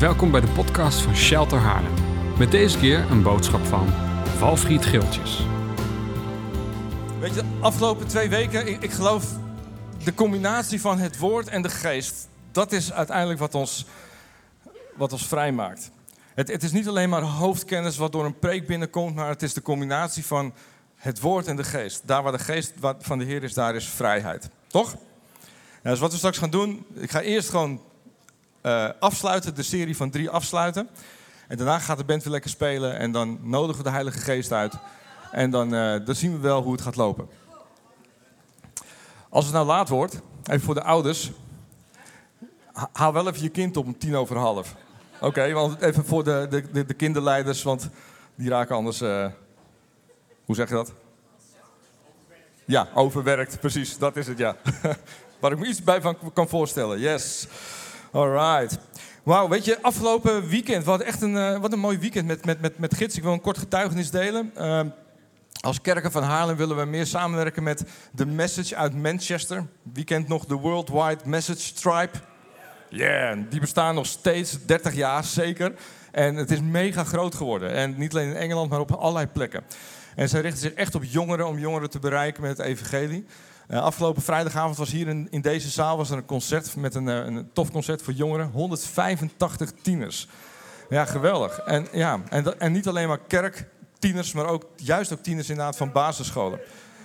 Welkom bij de podcast van Shelter Haarlem. Met deze keer een boodschap van Valfried Geeltjes. Weet je, de afgelopen twee weken, ik, geloof de combinatie van het woord en de geest, dat is uiteindelijk wat ons, wat ons vrijmaakt. Het, het is niet alleen maar hoofdkennis wat door een preek binnenkomt, maar het is de combinatie van het woord en de geest. Daar waar de geest van de Heer is, daar is vrijheid. Toch? Ja, dus wat we straks gaan doen, ik ga eerst gewoon uh, afsluiten, de serie van drie afsluiten. En daarna gaat de band weer lekker spelen en dan nodigen we de Heilige Geest uit. En dan, uh, dan zien we wel hoe het gaat lopen. Als het nou laat wordt, even voor de ouders, haal wel even je kind op om tien over half. Oké, want even voor de, de, de, kinderleiders, want die raken anders. Uh, hoe zeg je dat? Ja, overwerkt, precies, dat is het, ja. Waar ik me iets bij van kan voorstellen, yes. Alright. Wauw, weet je, afgelopen weekend, we hadden echt een, uh, wat een mooi weekend met, met, met, met gids. Ik wil een kort getuigenis delen. Uh, als kerken van Haarlem willen we meer samenwerken met The Message uit Manchester. Wie kent nog de Worldwide Message Tribe? Yeah, die bestaan nog steeds, 30 jaar zeker. En het is mega groot geworden. En niet alleen in Engeland, maar op allerlei plekken. En zij richten zich echt op jongeren om jongeren te bereiken met het evangelie. Uh, afgelopen vrijdagavond was hier in, in, deze zaal was er een concert met een, uh, een tof concert voor jongeren. 185 tieners. Ja, geweldig. En, ja, en, en niet alleen maar kerktieners, maar ook juist ook tieners inderdaad van basisscholen.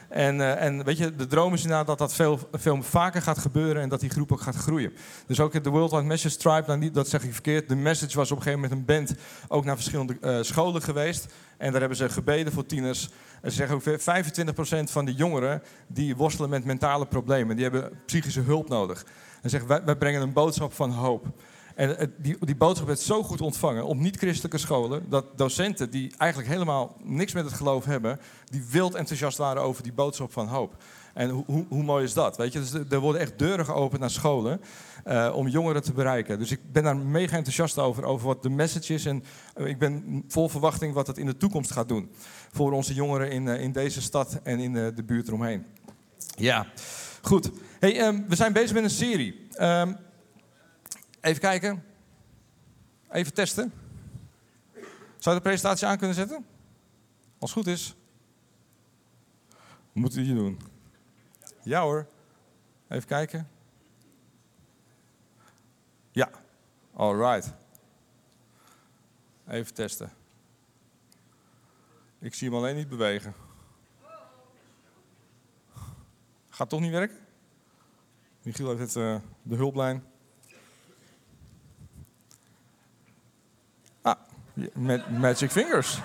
En, uh, en weet je, de droom is inderdaad dat dat veel, veel vaker gaat gebeuren en dat die groep ook gaat groeien. Dus ook de Worldwide Message Tribe, nou dat zeg ik verkeerd, de Message was op een gegeven moment een band ook naar verschillende scholen geweest. En daar hebben ze gebeden voor tieners. En ze zeggen ook 25% van de jongeren die worstelen met mentale problemen, die hebben psychische hulp nodig. En zeggen wij, brengen een boodschap van hoop. En die, die boodschap werd zo goed ontvangen op niet-christelijke scholen, dat docenten die eigenlijk helemaal niks met het geloof hebben, die wild enthousiast waren over die boodschap van hoop. En hoe, hoe mooi is dat? Weet je? Dus er worden echt deuren geopend naar scholen uh, om jongeren te bereiken. Dus ik ben daar mega enthousiast over, over wat de message is. En uh, ik ben vol verwachting wat het in de toekomst gaat doen. Voor onze jongeren in, uh, in deze stad en in de buurt eromheen. Ja, goed. Hey, um, we zijn bezig met een serie. Um, even kijken. Even testen. Zou je de presentatie aan kunnen zetten? Als het goed is. Wat moeten we hier doen? Ja hoor. Even kijken. Ja. Alright. Even testen. Ik zie hem alleen niet bewegen. Gaat toch niet werken? Michiel heeft het, uh, de hulplijn. Ah, met magic fingers.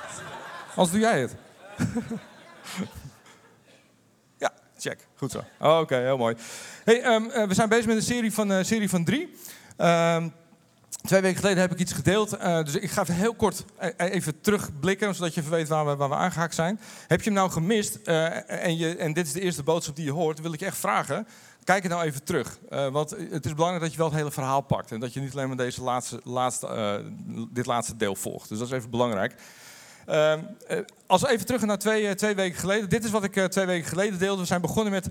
Als doe jij het. Check, goed zo. Oké, heel mooi. Hey, um, uh, we zijn bezig met een serie van, uh, serie van drie. Um, twee weken geleden heb ik iets gedeeld. Uh, dus ik ga even heel kort even terugblikken, zodat je weet waar we, waar we aangehaakt zijn. Heb je hem nou gemist en, je, en dit is de eerste boodschap die je hoort, wil ik je echt vragen. Kijk het nou even terug. want het is belangrijk dat je wel het hele verhaal pakt. En dat je niet alleen maar deze laatste, laatste, dit laatste deel volgt. Dus dat is even belangrijk. Uh, als we even terug naar twee, uh, twee weken geleden. Dit is wat ik uh, twee weken geleden deelde. We zijn begonnen met,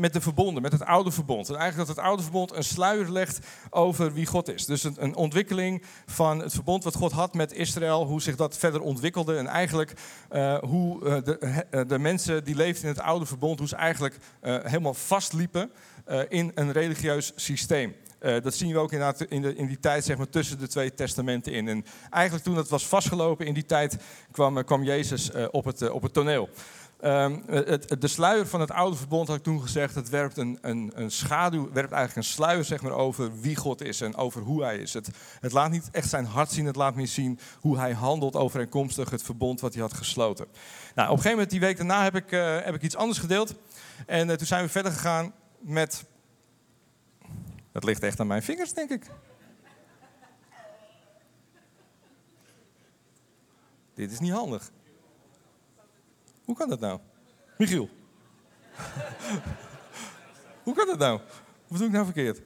met de verbonden, met het oude verbond. En eigenlijk dat het oude verbond een sluier legt over wie God is. Dus een, een, ontwikkeling van het verbond wat God had met Israël. Hoe zich dat verder ontwikkelde. En eigenlijk hoe de, de, mensen die leefden in het oude verbond. Hoe ze eigenlijk helemaal vastliepen in een religieus systeem. Uh, dat zien we ook in, de, in, die tijd zeg maar, tussen de twee testamenten in. En eigenlijk toen dat was vastgelopen in die tijd kwam, kwam Jezus uh, op, het, op het toneel. Um, het, de sluier van het oude verbond, had ik toen gezegd, het werpt een, een, een, schaduw, werpt eigenlijk een sluier zeg maar, over wie God is en over hoe hij is. Het, het laat niet echt zijn hart zien, het laat meer zien hoe hij handelt overeenkomstig het verbond wat hij had gesloten. Nou, op een gegeven moment, die week daarna, heb ik, heb ik iets anders gedeeld. En toen zijn we verder gegaan met dat ligt echt aan mijn vingers, denk ik. Dit is niet handig. Hoe kan dat nou? Michiel. Hoe kan dat nou? Wat doe ik nou verkeerd?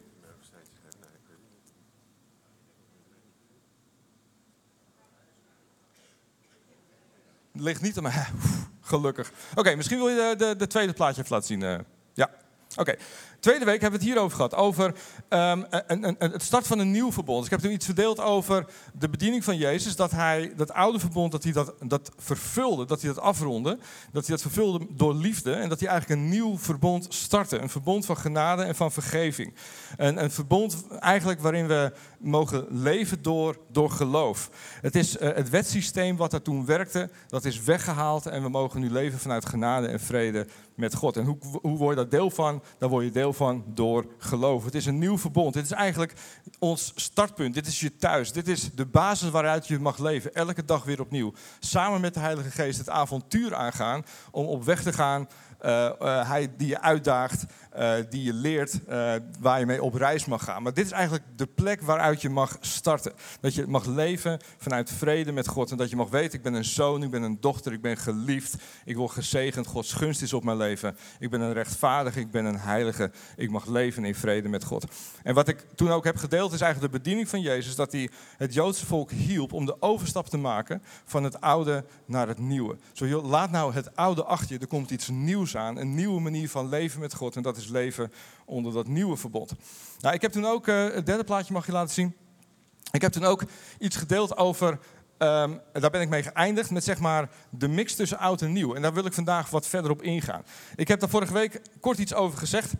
Het ligt niet aan mij. Gelukkig. Oké, misschien wil je de, de, de, tweede plaatje even laten zien. Uh, ja, oké. Tweede week hebben we het hierover gehad, over um, een, een, het start van een nieuw verbond. ik heb toen iets verdeeld over de bediening van Jezus, dat hij dat oude verbond, dat hij dat, dat vervulde, dat hij dat afronde, dat hij dat vervulde door liefde en dat hij eigenlijk een nieuw verbond startte. Een verbond van genade en van vergeving. Een, een verbond eigenlijk waarin we mogen leven door, door geloof. Het is uh, het wetsysteem wat daar toen werkte, dat is weggehaald en we mogen nu leven vanuit genade en vrede met God. En hoe, hoe word je daar deel van? Daar word je deel van door geloof. Het is een nieuw verbond. Dit is eigenlijk ons startpunt. Dit is je thuis. Dit is de basis waaruit je mag leven. Elke dag weer opnieuw. Samen met de Heilige Geest het avontuur aangaan om op weg te gaan uh, uh, hij die je uitdaagt, uh, die je leert, waar je mee op reis mag gaan. Maar dit is eigenlijk de plek waaruit je mag starten. Dat je mag leven vanuit vrede met God. En dat je mag weten, ik ben een zoon, ik ben een dochter, ik ben geliefd. Ik word gezegend, Gods gunst is op mijn leven. Ik ben een rechtvaardige, ik ben een heilige. Ik mag leven in vrede met God. En wat ik toen ook heb gedeeld is eigenlijk de bediening van Jezus. Dat hij het Joodse volk hielp om de overstap te maken van het oude naar het nieuwe. Zo, laat nou het oude achter je, er komt iets nieuws aan. Een nieuwe manier van leven met God. En dat is leven onder dat nieuwe verbod. Nou, ik heb toen ook, uh, het derde plaatje mag je laten zien. Ik heb toen ook iets gedeeld over, um, daar ben ik mee geëindigd, met zeg maar de mix tussen oud en nieuw. En daar wil ik vandaag wat verder op ingaan. Ik heb daar vorige week kort iets over gezegd.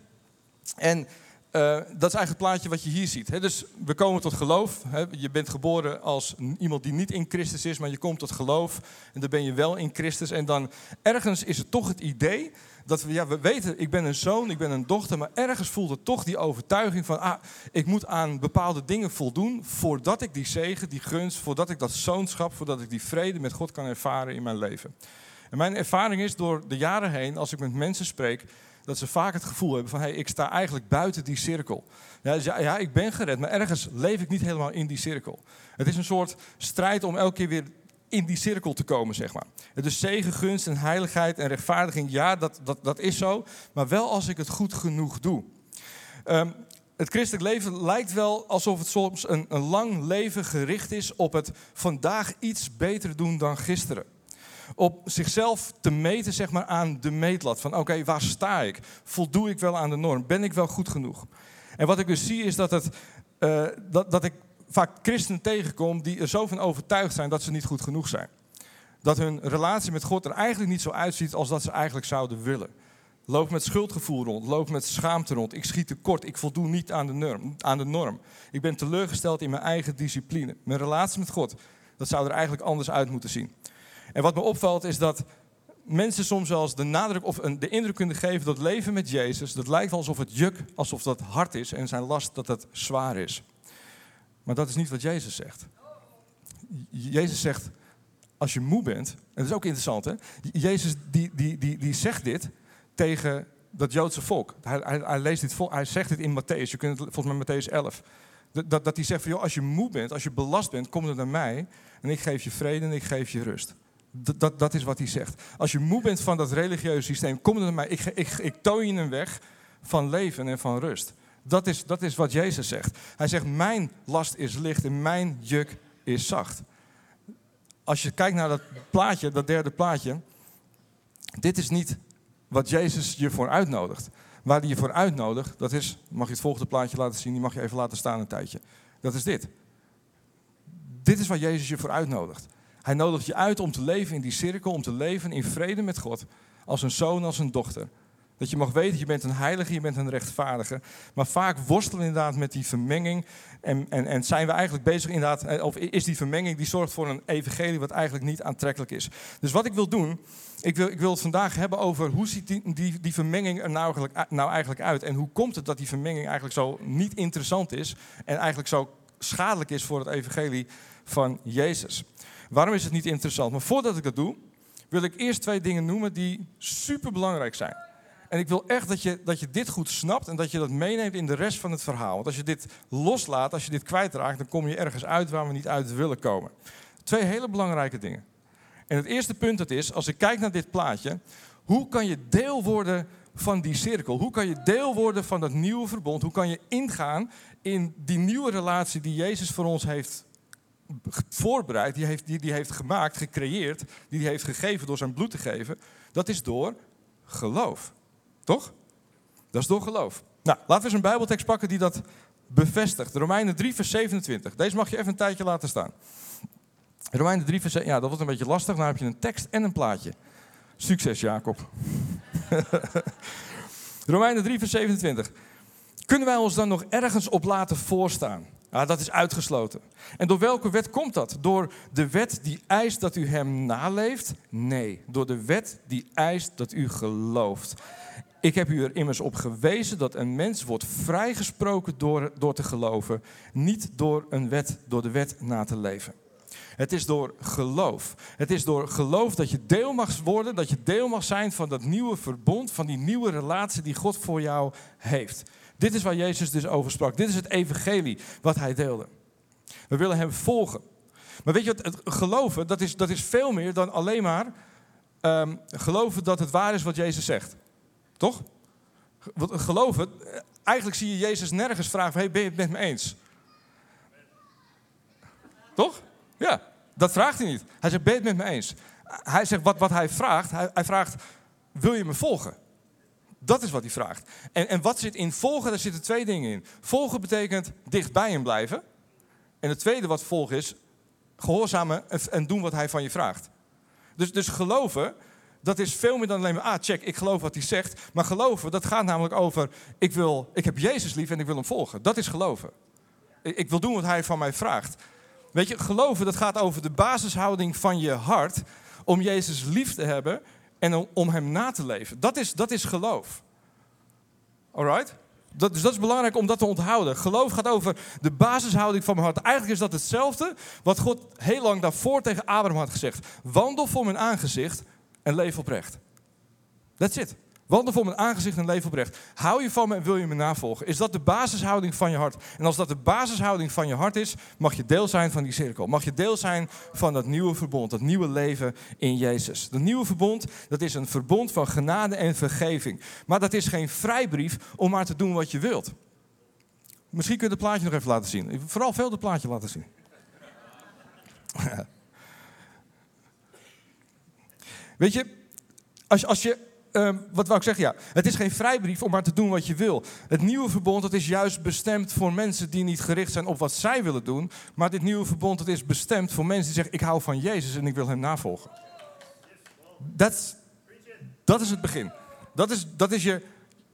En uh, dat is eigenlijk het plaatje wat je hier ziet. Dus we komen tot geloof. Je bent geboren als iemand die niet in Christus is, maar je komt tot geloof. En dan ben je wel in Christus. En dan ergens is het toch het idee dat we, ja, we weten, ik ben een zoon, ik ben een dochter, maar ergens voelt het toch die overtuiging van, ah, ik moet aan bepaalde dingen voldoen voordat ik die zegen, die gunst, voordat ik dat zoonschap, voordat ik die vrede met God kan ervaren in mijn leven. En mijn ervaring is door de jaren heen, als ik met mensen spreek, dat ze vaak het gevoel hebben van, hey, ik sta eigenlijk buiten die cirkel. Ja, dus ja, ja, ik ben gered, maar ergens leef ik niet helemaal in die cirkel. Het is een soort strijd om elke keer weer in die cirkel te komen, zeg maar. Dus zegen, gunst en heiligheid en rechtvaardiging, ja, dat, dat, dat is zo. Maar wel als ik het goed genoeg doe. Um, het christelijk leven lijkt wel alsof het soms een, een lang leven gericht is op het vandaag iets beter doen dan gisteren op zichzelf te meten zeg maar, aan de meetlat. Van oké, waar sta ik? Voldoe ik wel aan de norm? Ben ik wel goed genoeg? En wat ik dus zie is dat, het, uh, dat, dat ik vaak christenen tegenkom die er zo van overtuigd zijn dat ze niet goed genoeg zijn. Dat hun relatie met God er eigenlijk niet zo uitziet als dat ze eigenlijk zouden willen. Loop met schuldgevoel rond, loop met schaamte rond. Ik schiet tekort, ik voldoe niet aan de, norm, aan de norm. Ik ben teleurgesteld in mijn eigen discipline. Mijn relatie met God, dat zou er eigenlijk anders uit moeten zien. En wat me opvalt is dat mensen soms wel eens de nadruk of de indruk kunnen geven dat leven met Jezus, dat lijkt alsof het juk, alsof dat hard is en zijn last dat het zwaar is. Maar dat is niet wat Jezus zegt. Jezus zegt, als je moe bent, en dat is ook interessant hè, Jezus die, die, die, die zegt dit tegen dat Joodse volk. Hij, hij, leest dit vol, hij zegt dit in Matthäus, je kunt het volgens mij Matthäus 11. Dat, dat hij zegt van, als je moe bent, als je belast bent, kom dan naar mij en ik geef je vrede en ik geef je rust. Dat, dat, is wat hij zegt. Als je moe bent van dat religieuze systeem, kom naar mij. Ik, ik, ik toon je een weg van leven en van rust. Dat is, dat is wat Jezus zegt. Hij zegt, mijn last is licht en mijn juk is zacht. Als je kijkt naar dat plaatje, dat derde plaatje. Dit is niet wat Jezus je voor uitnodigt. Waar hij je voor uitnodigt, dat is, mag je het volgende plaatje laten zien, die mag je even laten staan een tijdje. Dat is dit. Dit is waar Jezus je voor uitnodigt. Hij nodigt je uit om te leven in die cirkel, om te leven in vrede met God. Als een zoon, als een dochter. Dat je mag weten, je bent een heilige, je bent een rechtvaardige. Maar vaak worstelen inderdaad met die vermenging. En, en, en zijn we eigenlijk bezig inderdaad, eh, of is die vermenging die zorgt voor een evangelie wat eigenlijk niet aantrekkelijk is. Dus wat ik wil doen, ik wil, ik wil het vandaag hebben over hoe ziet die, die, die vermenging er nou eigenlijk, nou eigenlijk uit. En hoe komt het dat die vermenging eigenlijk zo niet interessant is. En eigenlijk zo schadelijk is voor het evangelie van Jezus. Waarom is het niet interessant? Maar voordat ik dat doe, wil ik eerst twee dingen noemen die super belangrijk zijn. En ik wil echt dat je, dat je dit goed snapt en dat je dat meeneemt in de rest van het verhaal. Want als je dit loslaat, als je dit kwijtraakt, dan kom je ergens uit waar we niet uit willen komen. Twee hele belangrijke dingen. En het eerste punt dat is, als ik kijk naar dit plaatje, hoe kan je deel worden van die cirkel? Hoe kan je deel worden van dat nieuwe verbond? Hoe kan je ingaan in die nieuwe relatie die Jezus voor ons heeft voorbereid, die heeft, die, die heeft gemaakt, gecreëerd, die heeft gegeven door zijn bloed te geven, dat is door geloof. Toch? Dat is door geloof. Nou, laten we eens een Bijbeltekst pakken die dat bevestigt. Romeinen 3, vers 27. Deze mag je even een tijdje laten staan. Romeinen 3, vers... Ja, dat wordt een beetje lastig. Dan heb je een tekst en een plaatje. Succes, Jacob. Romeinen 3, vers 27. Kunnen wij ons dan nog ergens op laten voorstaan? Ja, dat is uitgesloten. En door welke wet komt dat? Door de wet die eist dat u hem naleeft? Nee, door de wet die eist dat u gelooft. Ik heb u er immers op gewezen dat een mens wordt vrijgesproken door, door te geloven, niet door een wet, door de wet na te leven. Het is door geloof. Het is door geloof dat je deel mag worden, dat je deel mag zijn van dat nieuwe verbond, van die nieuwe relatie die God voor jou heeft. Dit is waar Jezus dus over sprak. Dit is het evangelie wat hij deelde. We willen hem volgen. Maar weet je wat, het geloven, dat is, dat is veel meer dan alleen maar ehm, geloven dat het waar is wat Jezus zegt. Toch? Geloven, eigenlijk zie je Jezus nergens vragen hey, ben je het met me eens? Toch? Ja, dat vraagt hij niet. Hij zegt, ben je het met me eens? Hij zegt, wat, wat hij vraagt, hij, hij vraagt, wil je me volgen? Dat is wat hij vraagt. En, en wat zit in volgen? Daar zitten twee dingen in. Volgen betekent dicht bij hem blijven. En het tweede wat volgen is, gehoorzamen en doen wat hij van je vraagt. Dus, dus geloven, dat is veel meer dan alleen maar, ah check, ik geloof wat hij zegt. Maar geloven, dat gaat namelijk over, ik, wil, ik heb Jezus lief en ik wil hem volgen. Dat is geloven. Ik, ik wil doen wat hij van mij vraagt. Weet je, geloven, dat gaat over de basishouding van je hart om Jezus lief te hebben en om, hem na te leven. Dat is, dat is geloof. Alright? Dat, dus dat is belangrijk om dat te onthouden. Geloof gaat over de basishouding van mijn hart. Eigenlijk is dat hetzelfde wat God heel lang daarvoor tegen Abraham had gezegd. Wandel voor mijn aangezicht en leef oprecht. That's it. Wandel voor mijn aangezicht en leef oprecht. Hou je van me en wil je me navolgen? Is dat de basishouding van je hart? En als dat de basishouding van je hart is, mag je deel zijn van die cirkel. Mag je deel zijn van dat nieuwe verbond, dat nieuwe leven in Jezus. Dat nieuwe verbond, dat is een verbond van genade en vergeving. Maar dat is geen vrijbrief om maar te doen wat je wilt. Misschien kun je het plaatje nog even laten zien. Vooral veel het plaatje laten zien. Weet je, als, als je Ehm, wat wou ik zeggen? Ja, het is geen vrijbrief om maar te doen wat je wil. Het nieuwe verbond dat is juist bestemd voor mensen die niet gericht zijn op wat zij willen doen. Maar dit nieuwe verbond dat is bestemd voor mensen die zeggen: Ik hou van Jezus en ik wil hem navolgen. Dat is het begin. Dat is, dat is je,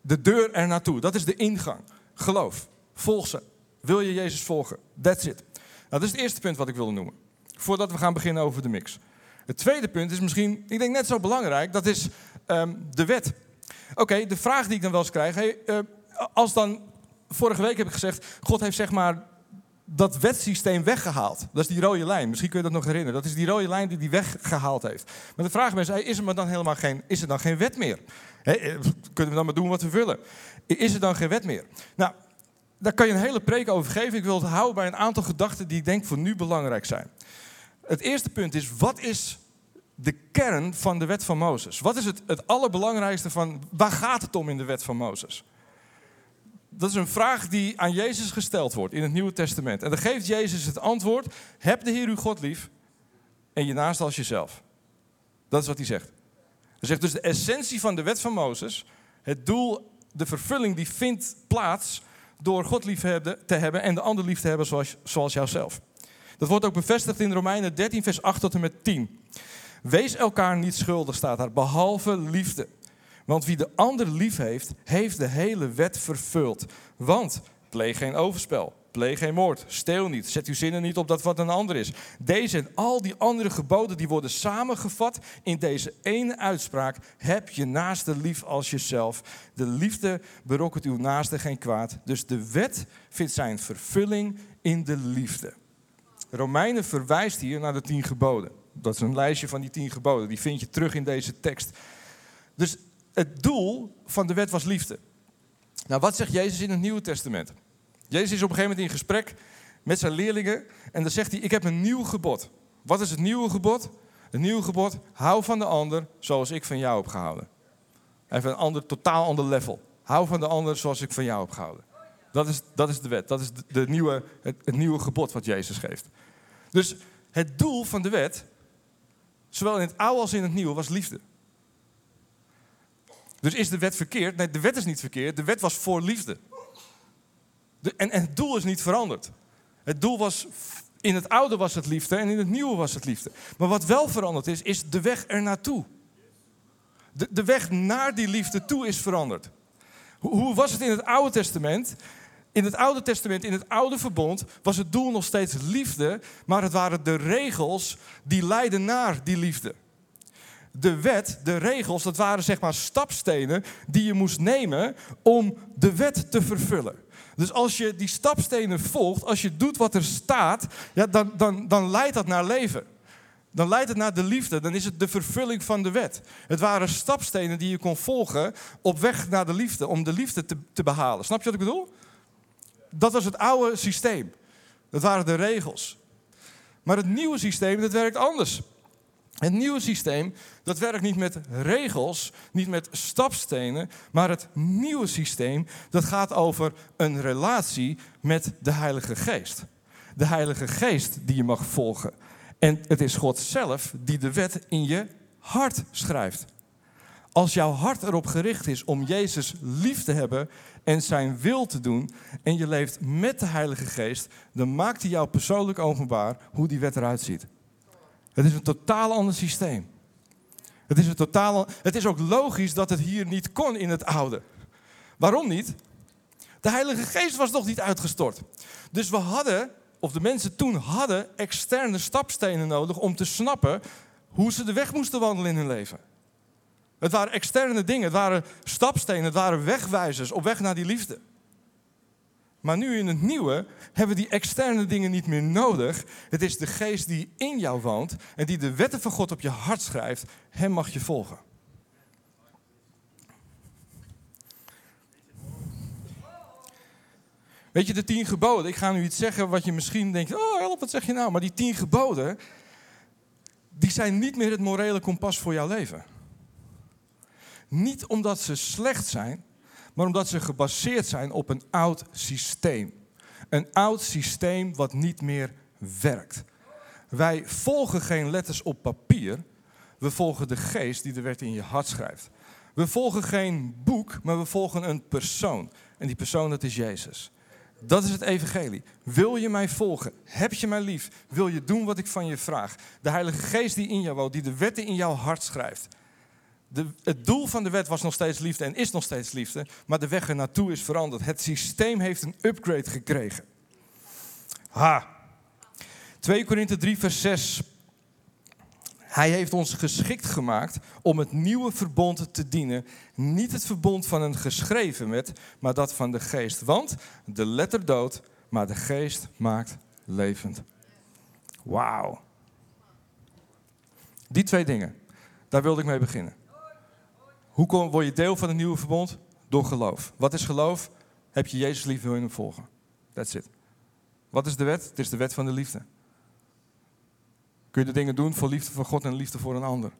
de deur er naartoe. Dat is de ingang. Geloof. Volg ze. Wil je Jezus volgen? That's it. Nou, dat is het eerste punt wat ik wilde noemen. Voordat we gaan beginnen over de mix. Het tweede punt is misschien, ik denk net zo belangrijk, dat is Ehm, de wet. Oké, de vraag die ik dan wel eens krijg, uh, als dan, vorige week heb ik gezegd, God heeft zeg maar dat wetsysteem weggehaald. Dat is die rode lijn. Misschien kun je dat nog herinneren. Dat is die rode lijn die hij weggehaald heeft. Maar de vraag is, is er dan helemaal geen, is er dan geen wet meer? Eh, kunnen we dan maar doen wat we willen? Is er dan geen wet meer? Nou, daar kan je een hele preek over geven. Ik wil het houden bij een aantal gedachten die ik denk voor nu belangrijk zijn. Het eerste punt is, wat is de kern van de wet van Mozes? Wat is het, het allerbelangrijkste van, waar gaat het om in de wet van Mozes? Dat is een vraag die aan Jezus gesteld wordt in het Nieuwe Testament. En dan geeft Jezus het antwoord, heb de Heer uw God lief en je naast als jezelf. Dat is wat hij zegt. Hij zegt dus de essentie van de wet van Mozes, het doel, de vervulling die vindt plaats door God lief te hebben en de ander lief te hebben zoals, zoals jouzelf. Dat wordt ook bevestigd in Romeinen 13, vers 8 tot en met 10. Wees elkaar niet schuldig, staat daar, behalve liefde. Want wie de ander lief heeft, heeft de hele wet vervuld. Want pleeg geen overspel, pleeg geen moord, steel niet, zet uw zinnen niet op dat wat een ander is. Deze en al die andere geboden die worden samengevat in deze ene uitspraak. Heb je naaste lief als jezelf. De liefde berokkent uw naaste geen kwaad. Dus de wet vindt zijn vervulling in de liefde. Romeinen verwijst hier naar de tien geboden. Dat is een lijstje van die tien geboden. Die vind je terug in deze tekst. Dus het doel van de wet was liefde. Nou, wat zegt Jezus in het Nieuwe Testament? Jezus is op een gegeven moment in gesprek met zijn leerlingen. En dan zegt hij, ik heb een nieuw gebod. Wat is het nieuwe gebod? Het nieuwe gebod, hou van de ander zoals ik van jou heb gehouden. Even een ander, totaal ander level. Hou van de ander zoals ik van jou heb gehouden. Dat is, dat is de wet. Dat is de, nieuwe, het nieuwe gebod wat Jezus geeft. Dus het doel van de wet zowel in het oude als in het nieuwe, was liefde. Dus is de wet verkeerd? Nee, de wet is niet verkeerd. De wet was voor liefde. De, en, en het doel is niet veranderd. Het doel was, in het oude was het liefde en in het nieuwe was het liefde. Maar wat wel veranderd is, is de weg er naartoe. De, de weg naar die liefde toe is veranderd. Hoe was het in het Oude Testament? In het Oude Testament, in het Oude Verbond, was het doel nog steeds liefde, maar het waren de regels die leidden naar die liefde. De wet, de regels, dat waren zeg maar stapstenen die je moest nemen om de wet te vervullen. Dus als je die stapstenen volgt, als je doet wat er staat, ja, dan, dan, dan leidt dat naar leven. Dan leidt het naar de liefde, dan is het de vervulling van de wet. Het waren stapstenen die je kon volgen op weg naar de liefde, om de liefde te, te behalen. Snap je wat ik bedoel? Dat was het oude systeem. Dat waren de regels. Maar het nieuwe systeem, dat werkt anders. Het nieuwe systeem, dat werkt niet met regels, niet met stapstenen, maar het nieuwe systeem, dat gaat over een relatie met de Heilige Geest. De Heilige Geest die je mag volgen. En het is God zelf die de wet in je hart schrijft. Als jouw hart erop gericht is om Jezus lief te hebben en zijn wil te doen en je leeft met de Heilige Geest, dan maakt hij jou persoonlijk openbaar hoe die wet eruit ziet. Het is een totaal ander systeem. Het is, een totaal, het is ook logisch dat het hier niet kon in het oude. Waarom niet? De Heilige Geest was nog niet uitgestort. Dus we hadden, of de mensen toen hadden, externe stapstenen nodig om te snappen hoe ze de weg moesten wandelen in hun leven. Het waren externe dingen, het waren stapstenen, het waren wegwijzers op weg naar die liefde. Maar nu in het nieuwe hebben we die externe dingen niet meer nodig. Het is de geest die in jou woont en die de wetten van God op je hart schrijft. Hem mag je volgen. Weet je, de tien geboden. Ik ga nu iets zeggen wat je misschien denkt, oh help, wat zeg je nou? Maar die tien geboden, die zijn niet meer het morele kompas voor jouw leven. Niet omdat ze slecht zijn, maar omdat ze gebaseerd zijn op een oud systeem. Een oud systeem wat niet meer werkt. Wij volgen geen letters op papier, we volgen de geest die de wet in je hart schrijft. We volgen geen boek, maar we volgen een persoon. En die persoon, dat is Jezus. Dat is het evangelie. Wil je mij volgen? Heb je mij lief? Wil je doen wat ik van je vraag? De Heilige Geest die in jou woont, die de wetten in jouw hart schrijft. De, het doel van de wet was nog steeds liefde en is nog steeds liefde, maar de weg er naartoe is veranderd. Het systeem heeft een upgrade gekregen. Ha. 2 Korinthe 3, vers 6. Hij heeft ons geschikt gemaakt om het nieuwe verbond te dienen. Niet het verbond van een geschreven wet, maar dat van de geest. Want de letter doodt, maar de geest maakt levend. Wauw. Die twee dingen, daar wilde ik mee beginnen. Hoe word je deel van het nieuwe verbond? Door geloof. Wat is geloof? Heb je Jezus lief, wil je hem volgen. That's it. Wat is de wet? Het is de wet van de liefde. Kun je de dingen doen voor liefde voor God en liefde voor een ander?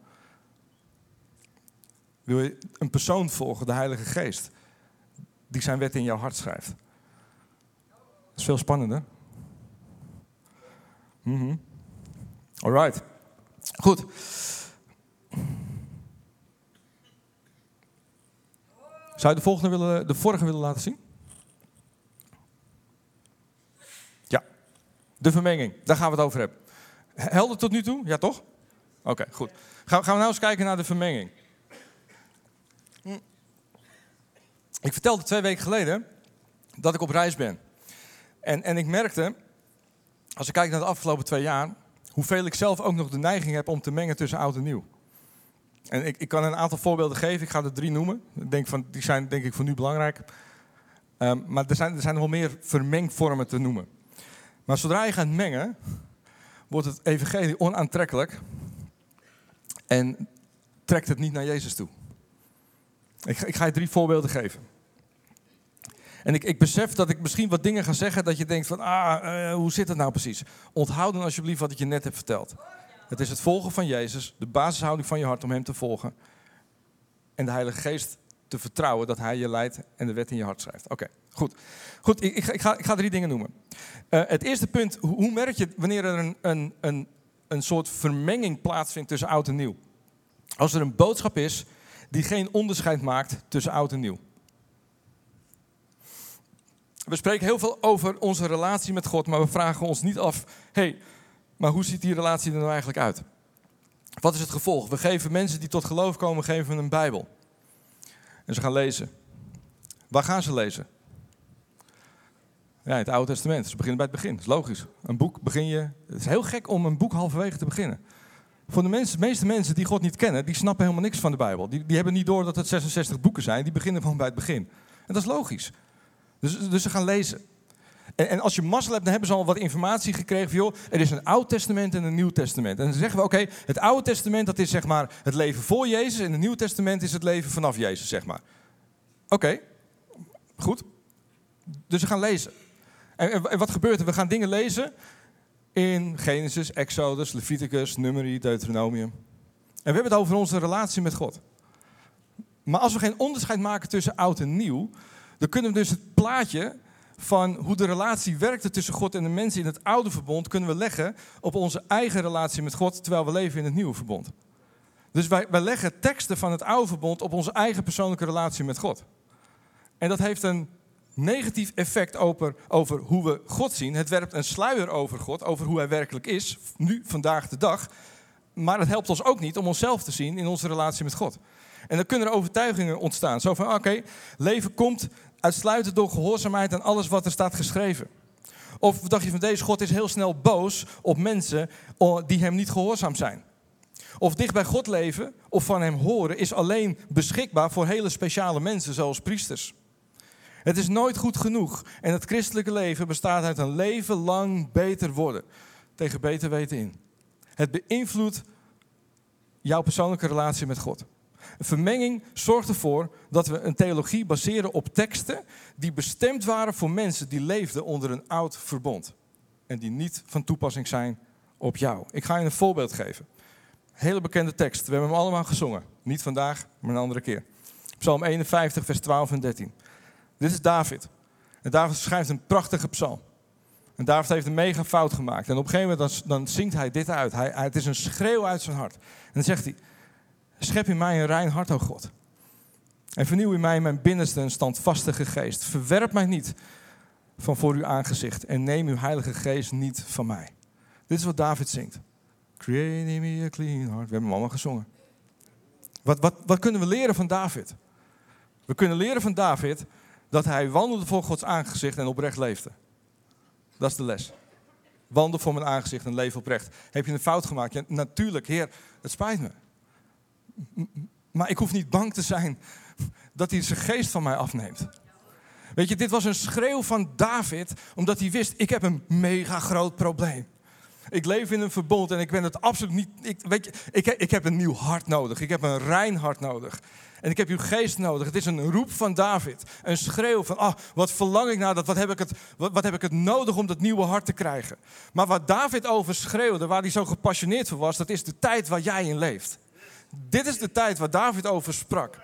Wil je een persoon volgen, de Heilige Geest, die zijn wet in jouw hart schrijft? Dat is veel spannender. Mm -hmm. Alright. Goed. Zou je de, volgende willen, de vorige willen laten zien? Ja, de vermenging. Daar gaan we het over hebben. Helder tot nu toe? Ja, toch? Oké, goed. Gaan, gaan we nou eens kijken naar de vermenging. Ik vertelde twee weken geleden dat ik op reis ben. En, en ik merkte, als ik kijk naar de afgelopen twee jaar, hoeveel ik zelf ook nog de neiging heb om te mengen tussen oud en nieuw. En ik, ik kan een aantal voorbeelden geven. Ik ga er drie noemen. Ik denk van, die zijn denk ik voor nu belangrijk. Um, maar er zijn, er zijn wel meer vermengvormen te noemen. Maar zodra je gaat mengen, wordt het evangelie onaantrekkelijk. En trekt het niet naar Jezus toe. Ik, ik ga je drie voorbeelden geven. En ik, ik, besef dat ik misschien wat dingen ga zeggen dat je denkt van, ah, uh, hoe zit het nou precies? Onthoud dan alsjeblieft wat ik je net heb verteld. Het is het volgen van Jezus, de basishouding van je hart om Hem te volgen. En de Heilige Geest te vertrouwen dat Hij je leidt en de wet in je hart schrijft. Oké, goed. Goed, ik, ik, ga, ik, ga, drie dingen noemen. Uh, het eerste punt, hoe merk je wanneer er een, een, een, een soort vermenging plaatsvindt tussen oud en nieuw? Als er een boodschap is die geen onderscheid maakt tussen oud en nieuw. We spreken heel veel over onze relatie met God, maar we vragen ons niet af: hey, maar hoe ziet die relatie er nou eigenlijk uit? Wat is het gevolg? We geven mensen die tot geloof komen, geven een Bijbel. En ze gaan lezen. Waar gaan ze lezen? Ja, het Oude Testament. Ze beginnen bij het begin. Dat is logisch. Een boek begin je. Het is heel gek om een boek halverwege te beginnen. Voor de, mensen, de meeste mensen die God niet kennen, die snappen helemaal niks van de Bijbel. Die, die hebben niet door dat het 66 boeken zijn. Die beginnen gewoon bij het begin. En dat is logisch. Dus, dus ze gaan lezen. En, en, als je mazzel hebt, dan hebben ze al wat informatie gekregen van, joh, er is een Oud Testament en een Nieuw Testament. En dan zeggen we, oké, het Oude Testament dat is zeg maar het leven voor Jezus en het Nieuw Testament is het leven vanaf Jezus, zeg maar. Oké, goed. Dus we gaan lezen. En, en, wat gebeurt er? We gaan dingen lezen in Genesis, Exodus, Leviticus, Numeri, Deuteronomium. En we hebben het over onze relatie met God. Maar als we geen onderscheid maken tussen oud en nieuw, dan kunnen we dus het plaatje van hoe de relatie werkte tussen God en de mensen in het oude verbond kunnen we leggen op onze eigen relatie met God terwijl we leven in het nieuwe verbond. Dus wij, wij leggen teksten van het oude verbond op onze eigen persoonlijke relatie met God. En dat heeft een negatief effect over, over hoe we God zien. Het werpt een sluier over God, over hoe hij werkelijk is, nu, vandaag de dag. Maar het helpt ons ook niet om onszelf te zien in onze relatie met God. En dan kunnen er overtuigingen ontstaan. Zo van, oké, leven komt uitsluitend door gehoorzaamheid aan alles wat er staat geschreven. Of dacht je van deze God is heel snel boos op mensen die hem niet gehoorzaam zijn. Of dicht bij God leven of van hem horen is alleen beschikbaar voor hele speciale mensen zoals priesters. Het is nooit goed genoeg en het christelijke leven bestaat uit een leven lang beter worden. Tegen beter weten in. Het beïnvloedt jouw persoonlijke relatie met God. Een vermenging zorgt ervoor dat we een theologie baseren op teksten die bestemd waren voor mensen die leefden onder een oud verbond. En die niet van toepassing zijn op jou. Ik ga je een voorbeeld geven. Hele bekende tekst. We hebben hem allemaal gezongen. Niet vandaag, maar een andere keer. Psalm 51, vers 12 en 13. Dit is David. En David schrijft een prachtige psalm. En David heeft een mega fout gemaakt. En op een gegeven moment dan, dan zingt hij dit uit. Hij, het is een schreeuw uit zijn hart. En dan zegt hij... Schep in mij een rein hart, o God. En vernieuw in mij mijn binnenste een standvastige geest. Verwerp mij niet van voor uw aangezicht. En neem uw heilige geest niet van mij. Dit is wat David zingt. Create in me a clean heart. We hebben hem allemaal gezongen. Wat, wat, wat kunnen we leren van David? We kunnen leren van David dat hij wandelde voor Gods aangezicht en oprecht leefde. Dat is de les. Wandel voor mijn aangezicht en leef oprecht. Heb je een fout gemaakt? Ja, natuurlijk, Heer, het spijt me. Maar ik hoef niet bang te zijn dat hij zijn geest van mij afneemt. Weet je, dit was een schreeuw van David, omdat hij wist, ik heb een mega groot probleem. Ik leef in een verbond en ik ben het absoluut niet. Ik, weet je, ik, ik heb een nieuw hart nodig. Ik heb een rein hart nodig. En ik heb uw geest nodig. Het is een roep van David. Een schreeuw van, ah, wat verlang ik naar dat. Wat heb ik, het, wat, wat heb ik het nodig om dat nieuwe hart te krijgen. Maar wat David over schreeuwde, waar hij zo gepassioneerd voor was, dat is de tijd waar jij in leeft. Dit is de tijd waar David over sprak.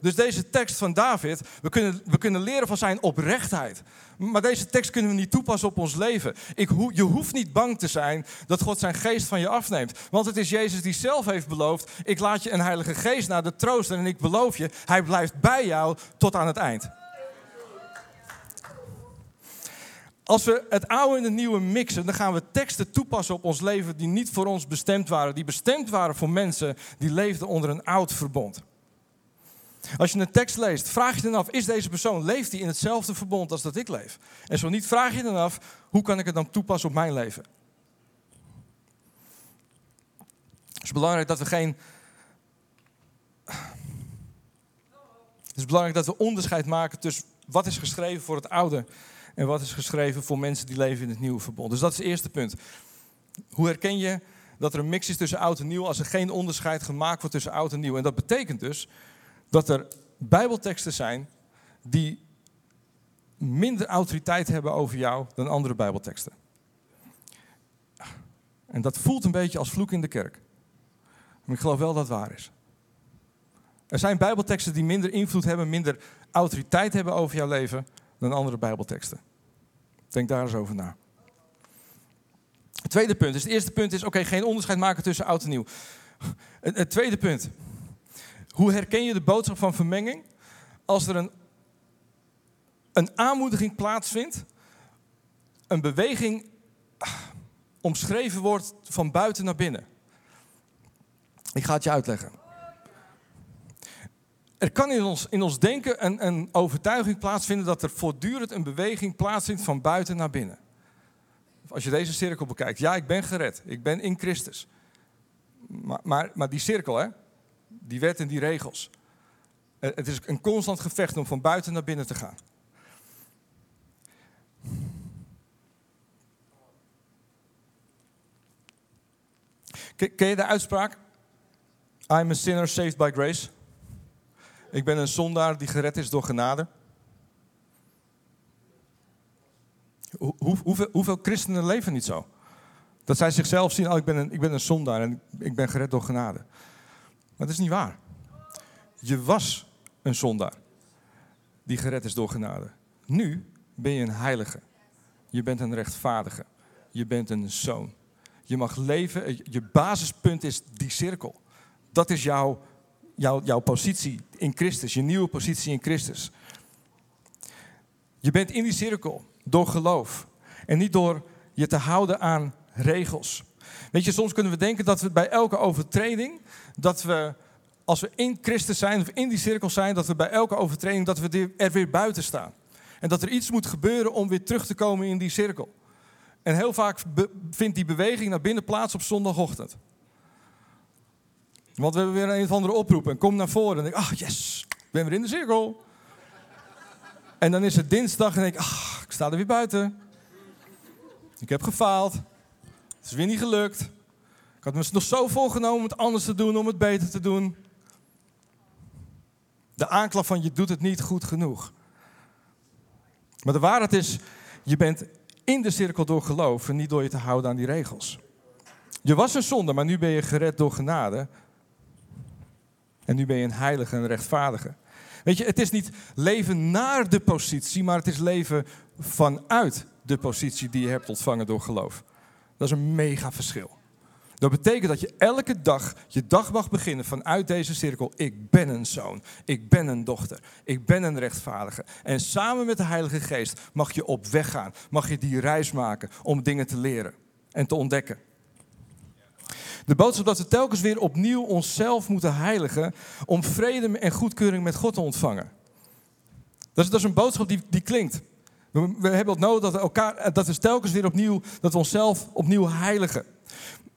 Dus deze tekst van David, we kunnen, we kunnen leren van zijn oprechtheid. Maar deze tekst kunnen we niet toepassen op ons leven. Ik, je hoeft niet bang te zijn dat God zijn geest van je afneemt. Want het is Jezus die zelf heeft beloofd: Ik laat je een heilige geest naar de troosten. En ik beloof je, hij blijft bij jou tot aan het eind. Als we het oude en het nieuwe mixen, dan gaan we teksten toepassen op ons leven die niet voor ons bestemd waren. Die bestemd waren voor mensen die leefden onder een oud verbond. Als je een tekst leest, vraag je dan af, is deze persoon, leeft hij in hetzelfde verbond als dat ik leef? En zo niet, vraag je dan af, hoe kan ik het dan toepassen op mijn leven? Het is belangrijk dat we geen... Het is belangrijk dat we onderscheid maken tussen wat is geschreven voor het oude en wat is geschreven voor mensen die leven in het nieuwe verbond. Dus dat is het eerste punt. Hoe herken je dat er een mix is tussen oud en nieuw als er geen onderscheid gemaakt wordt tussen oud en nieuw? En dat betekent dus dat er bijbelteksten zijn die minder autoriteit hebben over jou dan andere bijbelteksten. En dat voelt een beetje als vloek in de kerk. Maar ik geloof wel dat het waar is. Er zijn bijbelteksten die minder invloed hebben, minder autoriteit hebben over jouw leven dan andere bijbelteksten. Denk daar eens over na. Het tweede punt, het eerste punt is, oké, geen onderscheid maken tussen oud en nieuw. Het, tweede punt, Hoe herken je de boodschap van vermenging? Als er een, een aanmoediging plaatsvindt, een beweging omschreven wordt van buiten naar binnen. Ik ga het je uitleggen. Er kan in ons, in ons denken een, een overtuiging plaatsvinden dat er voortdurend een beweging plaatsvindt van buiten naar binnen. Als je deze cirkel bekijkt, ja, ik ben gered, ik ben in Christus. Maar, maar, maar die cirkel, hè, die wet en die regels. Eh, het is een constant gevecht om van buiten naar binnen te gaan. Ken je de uitspraak? I'm a sinner saved by grace. Ik ben een zondaar die gered is door genade. Hoe, hoeveel, christenen leven niet zo? Dat zij zichzelf zien, oh, ik, ben een, ik ben een zondaar en ik ben gered door genade. Dat is niet waar. Je was een zondaar die gered is door genade. Nu ben je een heilige. Je bent een rechtvaardige. Je bent een zoon. Je mag leven. Je basispunt is die cirkel. Dat is jouw, jouw, jouw positie in Christus. Je nieuwe positie in Christus. Je bent in die cirkel door geloof. En niet door je te houden aan regels. Weet je, soms kunnen we denken dat we bij elke overtreding, dat we als we in Christus zijn of in die cirkel zijn, dat we bij elke overtreding dat we er weer buiten staan. En dat er iets moet gebeuren om weer terug te komen in die cirkel. En heel vaak vindt die beweging naar binnen plaats op zondagochtend. Want we hebben weer een of andere oproep en kom naar voren en denk ach yes, ik ben weer in de cirkel. En dan is het dinsdag en denk ik, ach, ik sta er weer buiten. Ik heb gefaald. Het is weer niet gelukt. Ik had me nog zo volgenomen om het anders te doen, om het beter te doen. De aanklacht van je doet het niet goed genoeg. Maar de waarheid is, je bent in de cirkel door geloof en niet door je te houden aan die regels. Je was een zonde, maar nu ben je gered door genade. En nu ben je een heilige en rechtvaardige. Weet je, het is niet leven naar de positie, maar het is leven vanuit de positie die je hebt ontvangen door geloof. Dat is een mega verschil. Dat betekent dat je elke dag je dag mag beginnen vanuit deze cirkel. Ik ben een zoon, ik ben een dochter, ik ben een rechtvaardige. En samen met de Heilige Geest mag je op weg gaan, mag je die reis maken om dingen te leren en te ontdekken. De boodschap dat we telkens weer opnieuw onszelf moeten heiligen om vrede en goedkeuring met God te ontvangen. Dat is, een boodschap die, die klinkt. We, hebben het nodig dat we, elkaar, dat we telkens weer opnieuw, dat we onszelf opnieuw heiligen.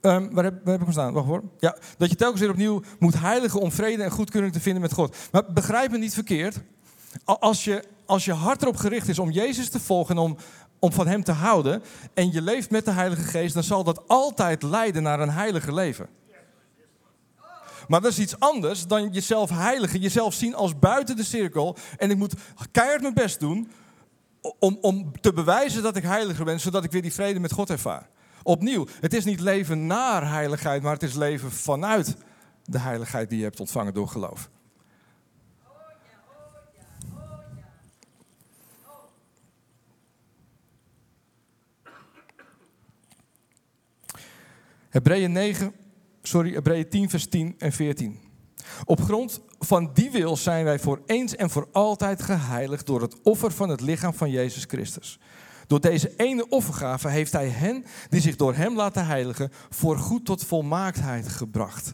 Um, waar, heb, ik staan? Wacht hoor. Ja, dat je telkens weer opnieuw moet heiligen om vrede en goedkeuring te vinden met God. Maar begrijp me niet verkeerd. Als je, als je hart erop gericht is om Jezus te volgen en om, om van Hem te houden. en je leeft met de Heilige Geest, dan zal dat altijd leiden naar een heiliger leven. Maar dat is iets anders dan jezelf heiligen, jezelf zien als buiten de cirkel. En ik moet keihard mijn best doen om, om te bewijzen dat ik heiliger ben, zodat ik weer die vrede met God ervaar. Opnieuw, het is niet leven naar heiligheid, maar het is leven vanuit de heiligheid die je hebt ontvangen door geloof. Hebreeën 9, sorry, Hebreeën 10, vers 10 en 14. Op grond van die wil zijn wij voor eens en voor altijd geheiligd door het offer van het lichaam van Jezus Christus. Door deze ene offergave heeft hij hen die zich door hem laten heiligen voor goed tot volmaaktheid gebracht.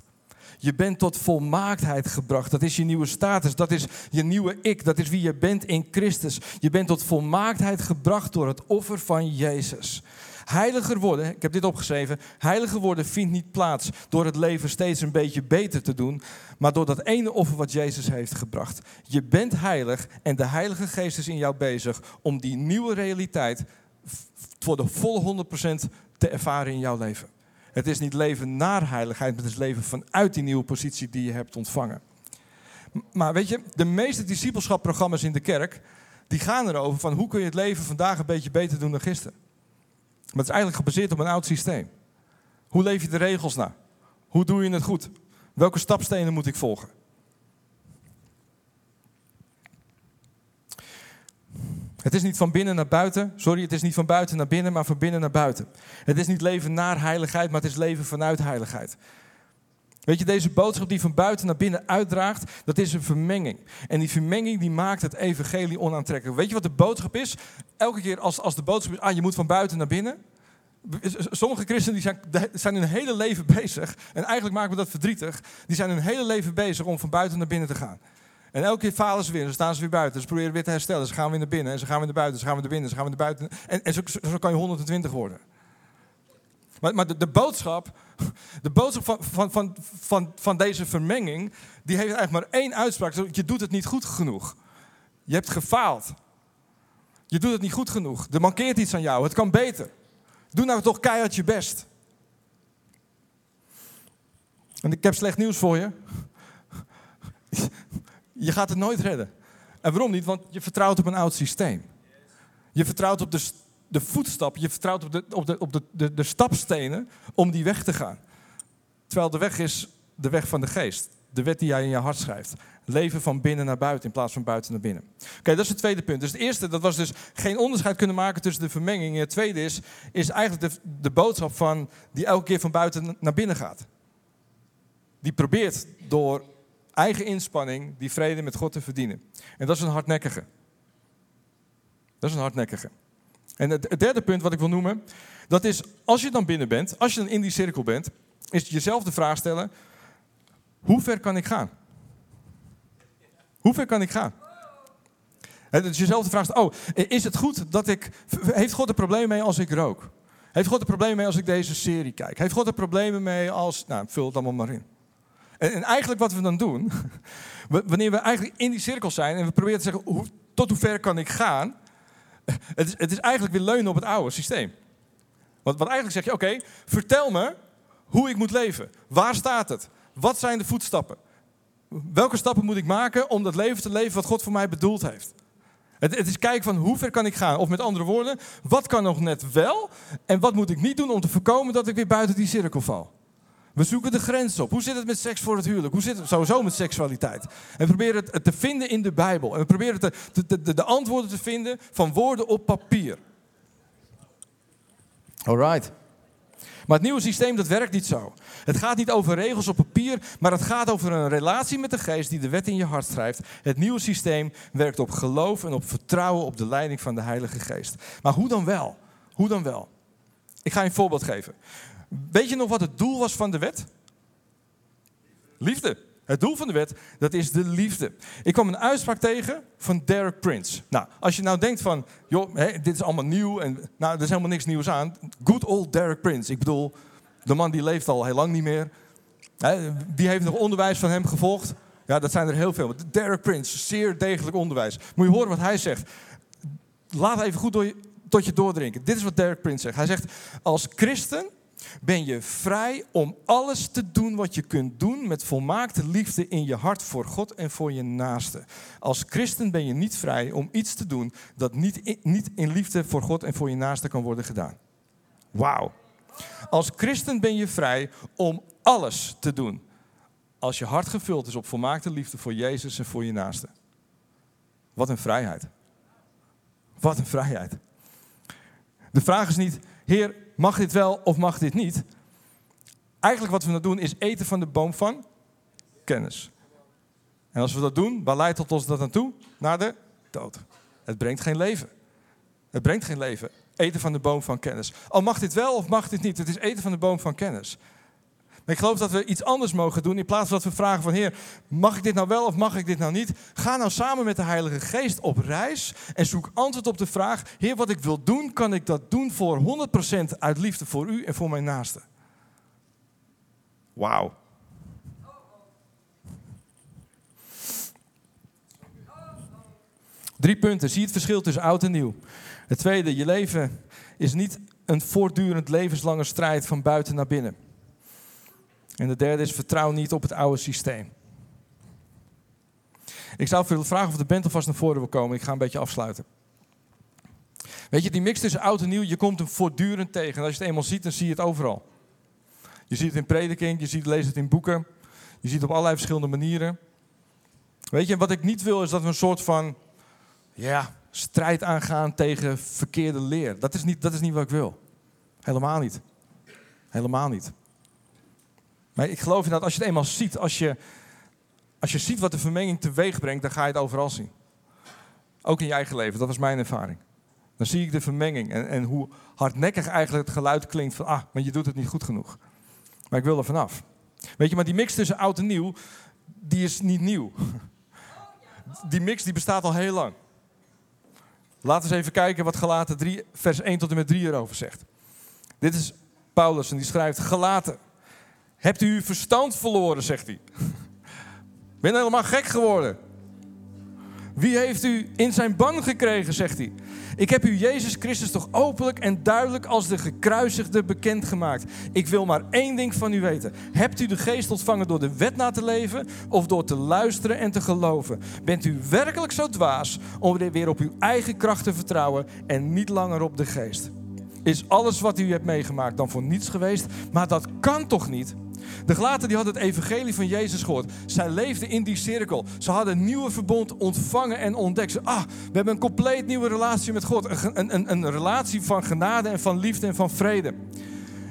Je bent tot volmaaktheid gebracht. Dat is je nieuwe status. Dat is je nieuwe ik. Dat is wie je bent in Christus. Je bent tot volmaaktheid gebracht door het offer van Jezus. Heiliger worden, ik heb dit opgeschreven, heiliger worden vindt niet plaats door het leven steeds een beetje beter te doen, maar door dat ene offer wat Jezus heeft gebracht. Je bent heilig en de Heilige Geest is in jou bezig om die nieuwe realiteit voor de volle 100% te ervaren in jouw leven. Het is niet leven naar heiligheid, maar het is leven vanuit die nieuwe positie die je hebt ontvangen. Maar weet je, de meeste discipelschapprogramma's in de kerk, die gaan erover van hoe kun je het leven vandaag een beetje beter doen dan gisteren. Maar het is eigenlijk gebaseerd op een oud systeem. Hoe leef je de regels na? Hoe doe je het goed? Welke stapstenen moet ik volgen? Het is niet van binnen naar buiten. Sorry, het is niet van buiten naar binnen, maar van binnen naar buiten. Het is niet leven naar heiligheid, maar het is leven vanuit heiligheid. Weet je, deze boodschap die van buiten naar binnen uitdraagt, dat is een vermenging. En die vermenging die maakt het evangelie onaantrekkelijk. Weet je wat de boodschap is? Elke keer als, als de boodschap is, ah, je moet van buiten naar binnen. Sommige christenen die zijn, zijn hun hele leven bezig, en eigenlijk maken we dat verdrietig, die zijn hun hele leven bezig om van buiten naar binnen te gaan. En elke keer falen ze weer, dan staan ze weer buiten. Ze proberen weer te herstellen, ze gaan weer naar binnen, en ze gaan weer naar buiten, ze gaan weer naar binnen, ze gaan weer naar buiten. En, en zo, zo kan je 120 worden. Maar, maar de, boodschap, de boodschap van, van, van, van, van deze vermenging, die heeft eigenlijk maar één uitspraak. Je doet het niet goed genoeg. Je hebt gefaald. Je doet het niet goed genoeg. Er mankeert iets aan jou. Het kan beter. Doe nou toch keihard je best. En ik heb slecht nieuws voor je. Je gaat het nooit redden. En waarom niet? Want je vertrouwt op een oud systeem. Je vertrouwt op de, de voetstap, je vertrouwt op, de, op, de, op de, de, de stapstenen om die weg te gaan. Terwijl de weg is de weg van de geest. De wet die jij in je hart schrijft. Leven van binnen naar buiten in plaats van buiten naar binnen. Oké, dat is het tweede punt. Dus het eerste, dat was dus geen onderscheid kunnen maken tussen de vermenging. En het tweede is, is eigenlijk de, de boodschap van die elke keer van buiten naar binnen gaat. Die probeert door eigen inspanning die vrede met God te verdienen. En dat is een hardnekkige. Dat is een hardnekkige. En het derde punt wat ik wil noemen, dat is als je dan binnen bent, als je dan in die cirkel bent, is jezelf de vraag stellen, hoe ver kan ik gaan? Hoe ver kan ik gaan? Het jezelf de vraag stellen, oh, is het goed dat ik, heeft God er problemen mee als ik rook? Heeft God er problemen mee als ik deze serie kijk? Heeft God er problemen mee als, nou, vul het allemaal maar in. En, en eigenlijk wat we dan doen, wanneer we eigenlijk in die cirkel zijn en we proberen te zeggen, hoe, tot hoe ver kan ik gaan? Het is, het is eigenlijk weer leunen op het oude systeem. Want, wat eigenlijk zeg je, oké, vertel me hoe ik moet leven. Waar staat het? Wat zijn de voetstappen? Welke stappen moet ik maken om dat leven te leven wat God voor mij bedoeld heeft? Het, het, is kijken van hoe ver kan ik gaan? Of met andere woorden, wat kan nog net wel? En wat moet ik niet doen om te voorkomen dat ik weer buiten die cirkel val? We zoeken de grens op. Hoe zit het met seks voor het huwelijk? Hoe zit het sowieso met seksualiteit? En we proberen het te vinden in de Bijbel. En we proberen de, de, de, de antwoorden te vinden van woorden op papier. Alright. Maar het nieuwe systeem, dat werkt niet zo. Het gaat niet over regels op papier, maar het gaat over een relatie met de geest die de wet in je hart schrijft. Het nieuwe systeem werkt op geloof en op vertrouwen op de leiding van de Heilige Geest. Maar hoe dan wel? Hoe dan wel? Ik ga je een voorbeeld geven. Weet je nog wat het doel was van de wet? Liefde. Het doel van de wet, dat is de liefde. Ik kwam een uitspraak tegen van Derek Prince. Nou, als je nou denkt van, joh, dit is allemaal nieuw en nou, er is helemaal niks nieuws aan. Good old Derek Prince. Ik bedoel, de man die leeft al heel lang niet meer. Die heeft nog onderwijs van hem gevolgd. Ja, dat zijn er heel veel. Derek Prince, zeer degelijk onderwijs. Moet je horen wat hij zegt. Laat even goed door je, tot je doordrinken. Dit is wat Derek Prince zegt. Hij zegt, als christen ben je vrij om alles te doen wat je kunt doen met volmaakte liefde in je hart voor God en voor je naaste. Als christen ben je niet vrij om iets te doen dat niet in, niet in liefde voor God en voor je naaste kan worden gedaan. Wauw. Als christen ben je vrij om alles te doen als je hart gevuld is op volmaakte liefde voor Jezus en voor je naaste. Wat een vrijheid. Wat een vrijheid. De vraag is niet, Heer, mag dit wel of mag dit niet? Eigenlijk wat we nou doen is eten van de boom van kennis. En als we dat doen, waar leidt ons dat naartoe? Naar de dood. Het brengt geen leven. Het brengt geen leven. Eten van de boom van kennis. Al mag dit wel of mag dit niet? Het is eten van de boom van kennis. Maar ik geloof dat we iets anders mogen doen. In plaats van dat we vragen van Heer, mag ik dit nou wel of mag ik dit nou niet? Ga nou samen met de Heilige Geest op reis en zoek antwoord op de vraag. Heer, wat ik wil doen, kan ik dat doen voor 100% uit liefde voor u en voor mijn naaste? Wauw. Drie punten. Zie het verschil tussen oud en nieuw. Het tweede, je leven is niet een voortdurend levenslange strijd van buiten naar binnen. En de derde is vertrouw niet op het oude systeem. Ik zou willen vragen of de band alvast naar voren wil komen. Ik ga een beetje afsluiten. Weet je, die mix tussen oud en nieuw, je komt hem voortdurend tegen. En als je het eenmaal ziet, dan zie je het overal. Je ziet het in prediking, je ziet, leest het in boeken. Je ziet het op allerlei verschillende manieren. Weet je, wat ik niet wil is dat we een soort van ja, strijd aangaan tegen verkeerde leer. Dat is, niet, dat is niet wat ik wil. Helemaal niet. Helemaal niet. Maar ik geloof dat als je het eenmaal ziet, als je, als je ziet wat de vermenging teweeg brengt, dan ga je het overal zien. Ook in je eigen leven, dat was mijn ervaring. Dan zie ik de vermenging en, en hoe hardnekkig eigenlijk het geluid klinkt van, ah, maar je doet het niet goed genoeg. Maar ik wil er vanaf. Weet je, maar die mix tussen oud en nieuw, die is niet nieuw. Die mix die bestaat al heel lang. Laten we eens even kijken wat Galaten 3, vers 1 tot en met 3 erover zegt. Dit is Paulus en die schrijft, Galaten, hebt u uw verstand verloren, zegt hij. Ben helemaal gek geworden. Wie heeft u in zijn ban gekregen, zegt hij. Ik heb u Jezus Christus toch openlijk en duidelijk als de gekruisigde bekendgemaakt. Ik wil maar één ding van u weten. Hebt u de geest ontvangen door de wet na te leven of door te luisteren en te geloven? Bent u werkelijk zo dwaas om weer op uw eigen kracht te vertrouwen en niet langer op de geest? Is alles wat u hebt meegemaakt dan voor niets geweest? Maar dat kan toch niet? De gelaten die hadden het evangelie van Jezus gehoord. Zij leefden in die cirkel. Ze hadden een nieuwe verbond ontvangen en ontdekt. Ze, ah, we hebben een compleet nieuwe relatie met God. Een, een, een relatie van genade en van liefde en van vrede.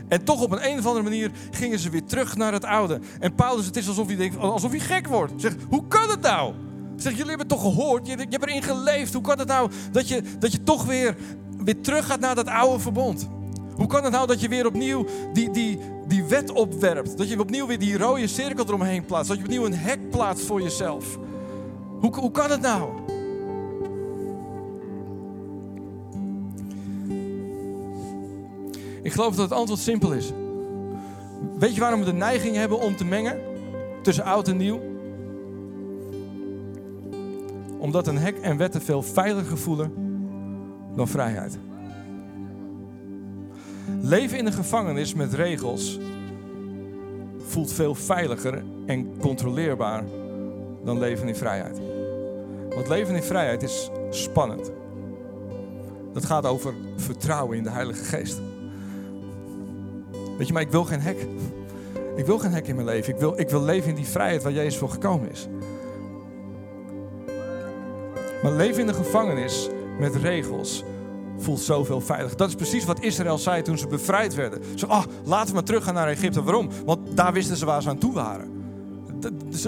En toch op een, een of andere manier gingen ze weer terug naar het oude. En Paulus, het is alsof hij, denkt, alsof hij gek wordt. Zegt, hoe kan het nou? Zeg, jullie hebben het toch gehoord? Je, je hebt erin geleefd. Hoe kan het nou dat je, dat je toch weer, weer terug gaat naar dat oude verbond? Hoe kan het nou dat je weer opnieuw die, die, die wet opwerpt? Dat je opnieuw weer die rode cirkel eromheen plaatst? Dat je opnieuw een hek plaatst voor jezelf? Hoe, hoe kan het nou? Ik geloof dat het antwoord simpel is. Weet je waarom we de neiging hebben om te mengen tussen oud en nieuw? Omdat een hek en wetten veel veiliger voelen dan vrijheid. Leven in een gevangenis met regels voelt veel veiliger en controleerbaar dan leven in vrijheid. Want leven in vrijheid is spannend. Dat gaat over vertrouwen in de Heilige Geest. Weet je, maar ik wil geen hek. Ik wil geen hek in mijn leven. Ik wil, ik wil leven in die vrijheid waar Jezus voor gekomen is. Maar leven in de gevangenis met regels voelt zoveel veilig. Dat is precies wat Israël zei toen ze bevrijd werden. Ze, ah, laten we maar teruggaan naar Egypte. Waarom? Want daar wisten ze waar ze aan toe waren.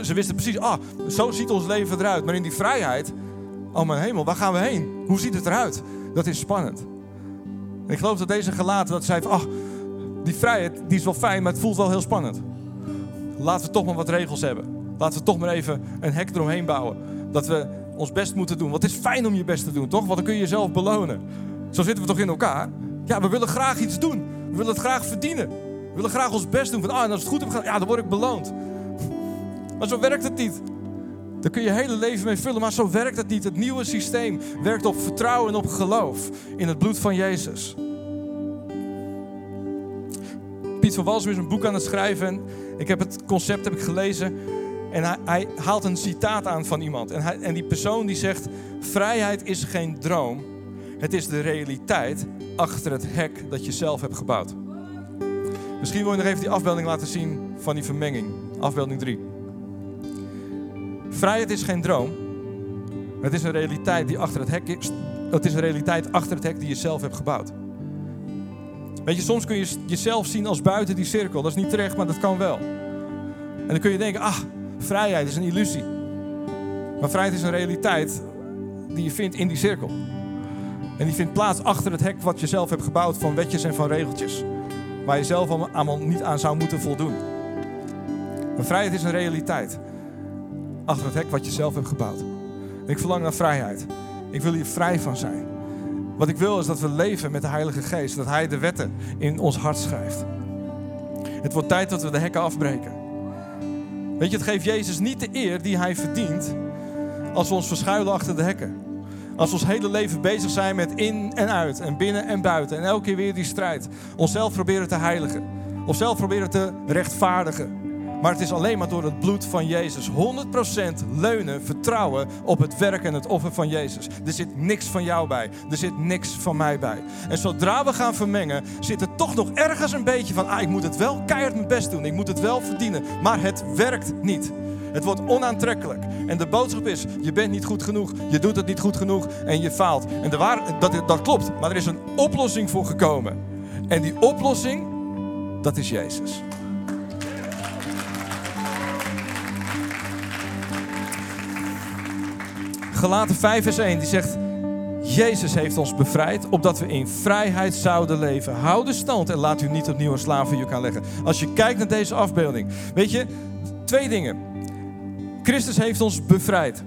Ze wisten precies, ah, zo ziet ons leven eruit. Maar in die vrijheid, oh mijn hemel, waar gaan we heen? Hoe ziet het eruit? Dat is spannend. ik geloof dat deze gelaten, dat zei van, ah, die vrijheid, die is wel fijn, maar het voelt wel heel spannend. Laten we toch maar wat regels hebben. Laten we toch maar even een hek eromheen bouwen. Dat we ons best moeten doen. Het is fijn om je best te doen, toch? Want dan kun je jezelf belonen. Zo zitten we toch in elkaar? Ja, we willen graag iets doen. We willen het graag verdienen. We willen graag ons best doen. Van, ah, en als het goed heb ja, dan word ik beloond. Maar zo werkt het niet. Daar kun je je hele leven mee vullen, maar zo werkt het niet. Het nieuwe systeem werkt op vertrouwen en op geloof in het bloed van Jezus. Piet van Walsum is een boek aan het schrijven. En ik heb het concept heb ik gelezen. En hij, hij haalt een citaat aan van iemand. En, hij, en die persoon die zegt: Vrijheid is geen droom, het is de realiteit achter het hek dat je zelf hebt gebouwd. Misschien wil je nog even die afbeelding laten zien van die vermenging. Afbeelding 3. Vrijheid is geen droom. Het is een realiteit die achter het hek is. Het is een realiteit achter het hek die je zelf hebt gebouwd. Weet je, soms kun je jezelf zien als buiten die cirkel. Dat is niet terecht, maar dat kan wel. En dan kun je denken, ah, vrijheid is een illusie. Maar vrijheid is een realiteit die je vindt in die cirkel. En die vindt plaats achter het hek wat je zelf hebt gebouwd van wetjes en van regeltjes. Waar je zelf allemaal niet aan zou moeten voldoen. Maar vrijheid is een realiteit. Achter het hek wat je zelf hebt gebouwd. ik verlang naar vrijheid. Ik wil hier vrij van zijn. Wat ik wil is dat we leven met de Heilige Geest. Dat Hij de wetten in ons hart schrijft. Het wordt tijd dat we de hekken afbreken. Weet je, het geeft Jezus niet de eer die Hij verdient als we ons verschuilen achter de hekken. Als we ons hele leven bezig zijn met in en uit en binnen en buiten. En elke keer weer die strijd. Onszelf proberen te heiligen. Onszelf proberen te rechtvaardigen. Maar het is alleen maar door het bloed van Jezus. 100% leunen, vertrouwen op het werk en het offer van Jezus. Er zit niks van jou bij. Er zit niks van mij bij. En zodra we gaan vermengen, zit er toch nog ergens een beetje van... Ah, ik moet het wel keihard mijn best doen. Ik moet het wel verdienen. Maar het werkt niet. Het wordt onaantrekkelijk. En de boodschap is: je bent niet goed genoeg, je doet het niet goed genoeg en je faalt. En de waar, dat, dat klopt, maar er is een oplossing voor gekomen. En die oplossing, dat is Jezus. Gelaten 5 vers 1, die zegt... Jezus heeft ons bevrijd, opdat we in vrijheid zouden leven. Hou de stand en laat u niet opnieuw een slavenjuk aanleggen. Als je kijkt naar deze afbeelding, weet je, twee dingen. Christus heeft ons bevrijd.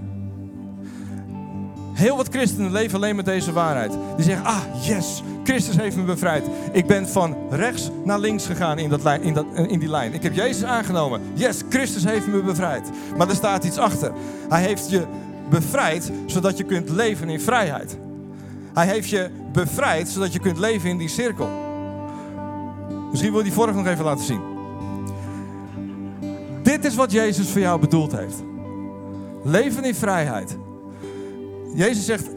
Heel wat christenen leven alleen met deze waarheid. Die zeggen, ah yes, Christus heeft me bevrijd. Ik ben van rechts naar links gegaan in, dat, in, dat, in die lijn. Ik heb Jezus aangenomen. Yes, Christus heeft me bevrijd. Maar er staat iets achter. Hij heeft je bevrijd zodat je kunt leven in vrijheid. Hij heeft je bevrijd zodat je kunt leven in die cirkel. Misschien wil je die vorige nog even laten zien. Dit is wat Jezus voor jou bedoeld heeft. Leven in vrijheid. Jezus zegt,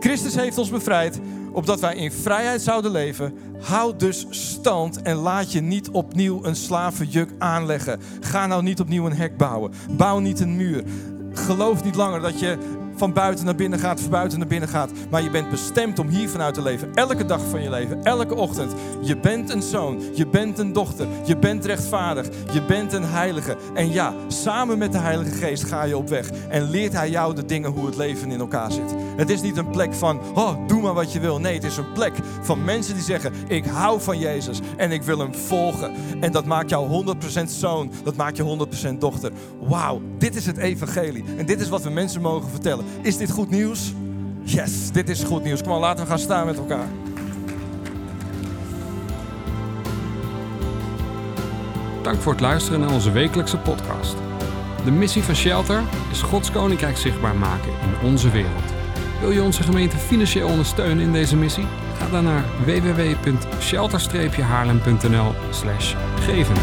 Christus heeft ons bevrijd, opdat wij in vrijheid zouden leven. Houd dus stand en laat je niet opnieuw een slavenjuk aanleggen. Ga nou niet opnieuw een hek bouwen. Bouw niet een muur. Geloof niet langer dat je van buiten naar binnen gaat, van buiten naar binnen gaat. Maar je bent bestemd om hier vanuit te leven. Elke dag van je leven, elke ochtend. Je bent een zoon, je bent een dochter, je bent rechtvaardig, je bent een heilige. En ja, samen met de Heilige Geest ga je op weg. En leert hij jou de dingen hoe het leven in elkaar zit. Het is niet een plek van, oh, doe maar wat je wil. Nee, het is een plek van mensen die zeggen, ik hou van Jezus en ik wil hem volgen. En dat maakt jou 100% zoon, dat maakt je 100% dochter. Wauw, dit is het evangelie. En dit is wat we mensen mogen vertellen. Is dit goed nieuws? Yes, dit is goed nieuws. Kom maar, laten we gaan staan met elkaar. Dank voor het luisteren naar onze wekelijkse podcast. De missie van Shelter is Gods Koninkrijk zichtbaar maken in onze wereld. Wil je onze gemeente financieel ondersteunen in deze missie? Ga dan naar www.shelter-haarlem.nl geven.